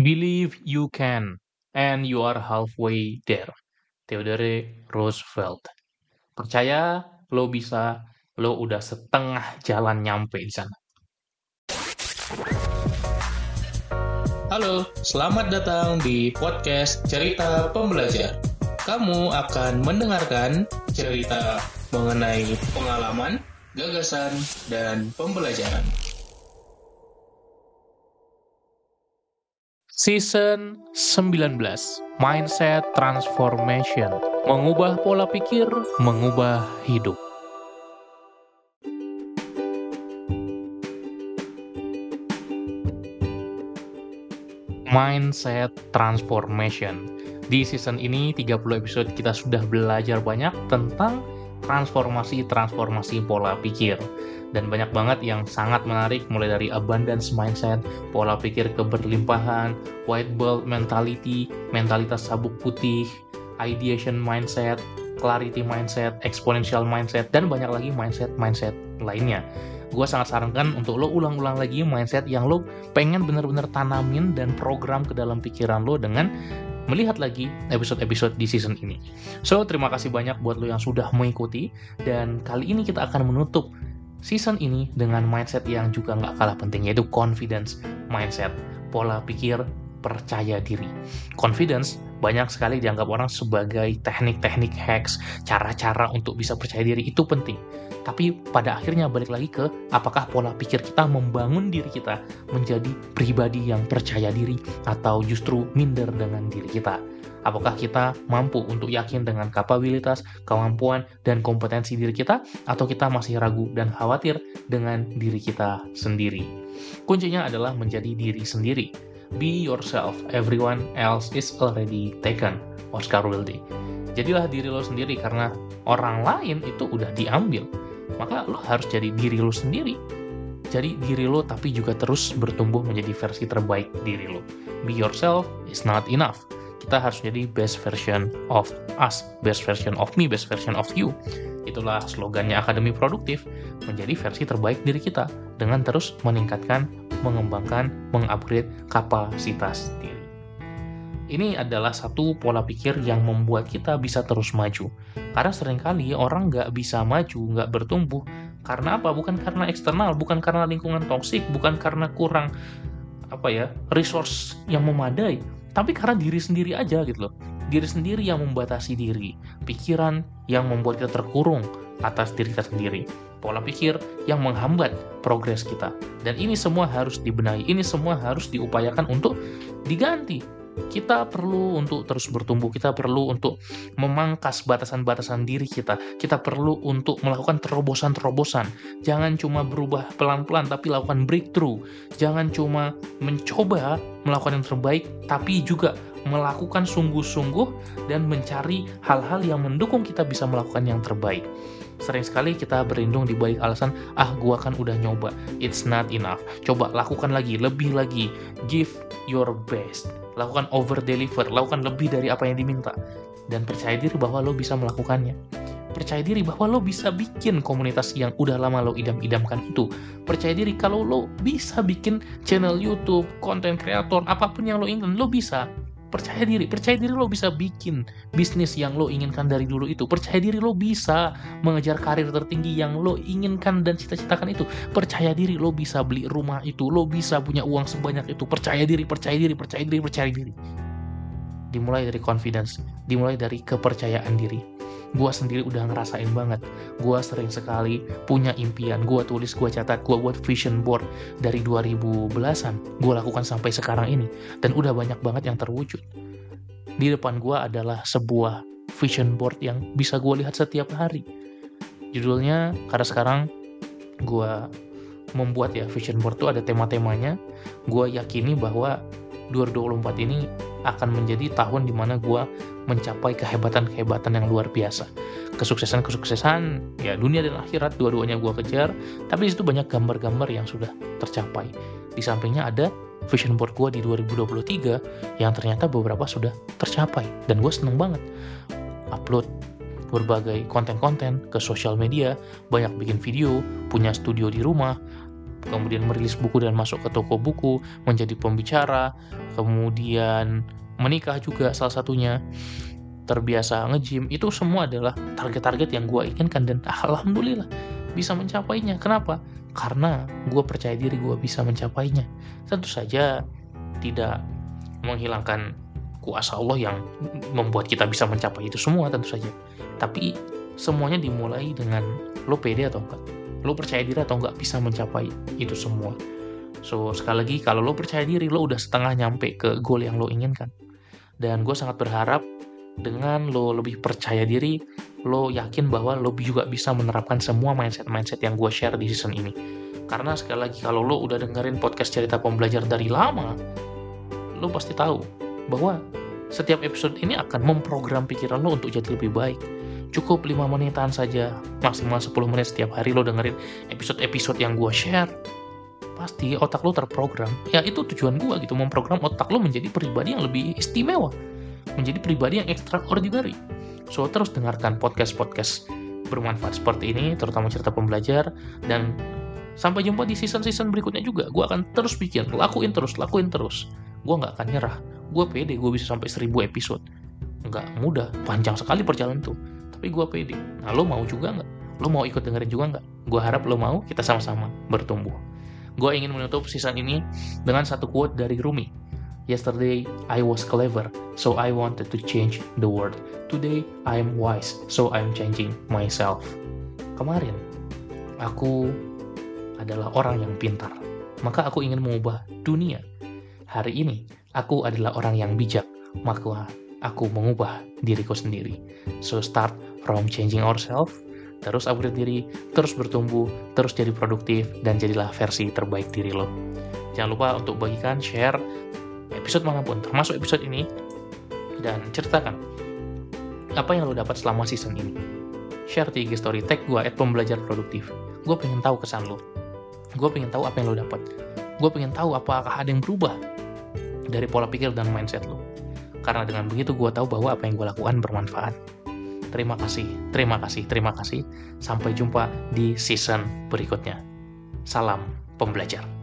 Believe you can, and you are halfway there. Theodore Roosevelt. Percaya lo bisa, lo udah setengah jalan nyampe di sana. Halo, selamat datang di podcast Cerita Pembelajar. Kamu akan mendengarkan cerita mengenai pengalaman, gagasan, dan pembelajaran. Season 19 Mindset Transformation. Mengubah pola pikir, mengubah hidup. Mindset Transformation. Di season ini 30 episode kita sudah belajar banyak tentang transformasi-transformasi pola pikir dan banyak banget yang sangat menarik mulai dari abundance mindset, pola pikir keberlimpahan, white belt mentality, mentalitas sabuk putih, ideation mindset, clarity mindset, exponential mindset, dan banyak lagi mindset-mindset lainnya. Gue sangat sarankan untuk lo ulang-ulang lagi mindset yang lo pengen bener-bener tanamin dan program ke dalam pikiran lo dengan melihat lagi episode-episode di season ini. So, terima kasih banyak buat lo yang sudah mengikuti, dan kali ini kita akan menutup season ini dengan mindset yang juga nggak kalah penting yaitu confidence mindset pola pikir percaya diri confidence banyak sekali dianggap orang sebagai teknik-teknik hacks cara-cara untuk bisa percaya diri itu penting tapi pada akhirnya balik lagi ke apakah pola pikir kita membangun diri kita menjadi pribadi yang percaya diri atau justru minder dengan diri kita Apakah kita mampu untuk yakin dengan kapabilitas, kemampuan, dan kompetensi diri kita, atau kita masih ragu dan khawatir dengan diri kita sendiri? Kuncinya adalah menjadi diri sendiri. Be yourself, everyone else is already taken. Oscar Wilde. Jadilah diri lo sendiri karena orang lain itu udah diambil. Maka lo harus jadi diri lo sendiri. Jadi diri lo tapi juga terus bertumbuh menjadi versi terbaik diri lo. Be yourself is not enough kita harus jadi best version of us, best version of me, best version of you. Itulah slogannya Akademi Produktif, menjadi versi terbaik diri kita dengan terus meningkatkan, mengembangkan, mengupgrade kapasitas diri. Ini adalah satu pola pikir yang membuat kita bisa terus maju. Karena sering kali orang nggak bisa maju, nggak bertumbuh. Karena apa? Bukan karena eksternal, bukan karena lingkungan toksik, bukan karena kurang apa ya resource yang memadai, tapi karena diri sendiri aja gitu loh. Diri sendiri yang membatasi diri pikiran yang membuat kita terkurung atas diri kita sendiri pola pikir yang menghambat progres kita. Dan ini semua harus dibenahi ini semua harus diupayakan untuk diganti kita perlu untuk terus bertumbuh, kita perlu untuk memangkas batasan-batasan diri kita, kita perlu untuk melakukan terobosan-terobosan. Jangan cuma berubah pelan-pelan, tapi lakukan breakthrough. Jangan cuma mencoba melakukan yang terbaik, tapi juga melakukan sungguh-sungguh dan mencari hal-hal yang mendukung kita bisa melakukan yang terbaik. Sering sekali kita berlindung di balik alasan, ah gua kan udah nyoba, it's not enough. Coba lakukan lagi, lebih lagi, give your best. Lakukan over deliver, lakukan lebih dari apa yang diminta. Dan percaya diri bahwa lo bisa melakukannya. Percaya diri bahwa lo bisa bikin komunitas yang udah lama lo idam-idamkan itu. Percaya diri kalau lo bisa bikin channel YouTube, konten kreator, apa pun yang lo ingin, lo bisa percaya diri percaya diri lo bisa bikin bisnis yang lo inginkan dari dulu itu. Percaya diri lo bisa mengejar karir tertinggi yang lo inginkan dan cita-citakan itu. Percaya diri lo bisa beli rumah itu lo bisa punya uang sebanyak itu. Percaya diri percaya diri percaya diri percaya diri. Dimulai dari confidence dimulai dari kepercayaan diri gue sendiri udah ngerasain banget. Gue sering sekali punya impian. Gue tulis gue catat gue buat vision board dari 2000 belasan. Gue lakukan sampai sekarang ini. Dan udah banyak banget yang terwujud. Di depan gue adalah sebuah vision board yang bisa gue lihat setiap hari. Judulnya karena sekarang gue membuat ya vision board tuh ada tema-temanya. Gue yakini bahwa 2024 ini akan menjadi tahun di mana gue mencapai kehebatan-kehebatan yang luar biasa. Kesuksesan-kesuksesan, ya dunia dan akhirat dua-duanya gue kejar, tapi di situ banyak gambar-gambar yang sudah tercapai. Di sampingnya ada vision board gue di 2023 yang ternyata beberapa sudah tercapai. Dan gue seneng banget. Upload berbagai konten-konten ke sosial media, banyak bikin video, punya studio di rumah, kemudian merilis buku dan masuk ke toko buku, menjadi pembicara, kemudian menikah juga salah satunya, terbiasa nge-gym, itu semua adalah target-target yang gue inginkan dan alhamdulillah bisa mencapainya. Kenapa? Karena gue percaya diri gue bisa mencapainya. Tentu saja tidak menghilangkan kuasa Allah yang membuat kita bisa mencapai itu semua tentu saja. Tapi semuanya dimulai dengan lo pede atau enggak. Lo percaya diri atau enggak bisa mencapai itu semua. So, sekali lagi, kalau lo percaya diri, lo udah setengah nyampe ke goal yang lo inginkan. Dan gue sangat berharap dengan lo lebih percaya diri, lo yakin bahwa lo juga bisa menerapkan semua mindset-mindset yang gue share di season ini. Karena sekali lagi, kalau lo udah dengerin podcast cerita pembelajar dari lama, lo pasti tahu bahwa setiap episode ini akan memprogram pikiran lo untuk jadi lebih baik. Cukup 5 menitan saja, maksimal 10 menit setiap hari lo dengerin episode-episode yang gue share. Pasti otak lo terprogram. Ya itu tujuan gue gitu, memprogram otak lo menjadi pribadi yang lebih istimewa menjadi pribadi yang extraordinary. So, terus dengarkan podcast-podcast bermanfaat seperti ini, terutama cerita pembelajar, dan sampai jumpa di season-season berikutnya juga. Gue akan terus bikin, lakuin terus, lakuin terus. Gue nggak akan nyerah. Gue pede, gue bisa sampai 1000 episode. Nggak mudah, panjang sekali perjalanan tuh. Tapi gue pede. Nah, lo mau juga nggak? Lo mau ikut dengerin juga nggak? Gue harap lo mau, kita sama-sama bertumbuh. Gue ingin menutup season ini dengan satu quote dari Rumi Yesterday I was clever, so I wanted to change the world. Today I am wise, so I'm changing myself. Kemarin aku adalah orang yang pintar, maka aku ingin mengubah dunia. Hari ini aku adalah orang yang bijak, maka aku mengubah diriku sendiri. So start from changing ourselves, terus upgrade diri, terus bertumbuh, terus jadi produktif, dan jadilah versi terbaik diri lo. Jangan lupa untuk bagikan, share, episode mana pun, termasuk episode ini, dan ceritakan apa yang lo dapat selama season ini. Share di IG story, tag gue at pembelajar produktif. Gue pengen tahu kesan lo. Gue pengen tahu apa yang lo dapat. Gue pengen tahu apakah ada yang berubah dari pola pikir dan mindset lo. Karena dengan begitu gue tahu bahwa apa yang gue lakukan bermanfaat. Terima kasih, terima kasih, terima kasih. Sampai jumpa di season berikutnya. Salam pembelajar.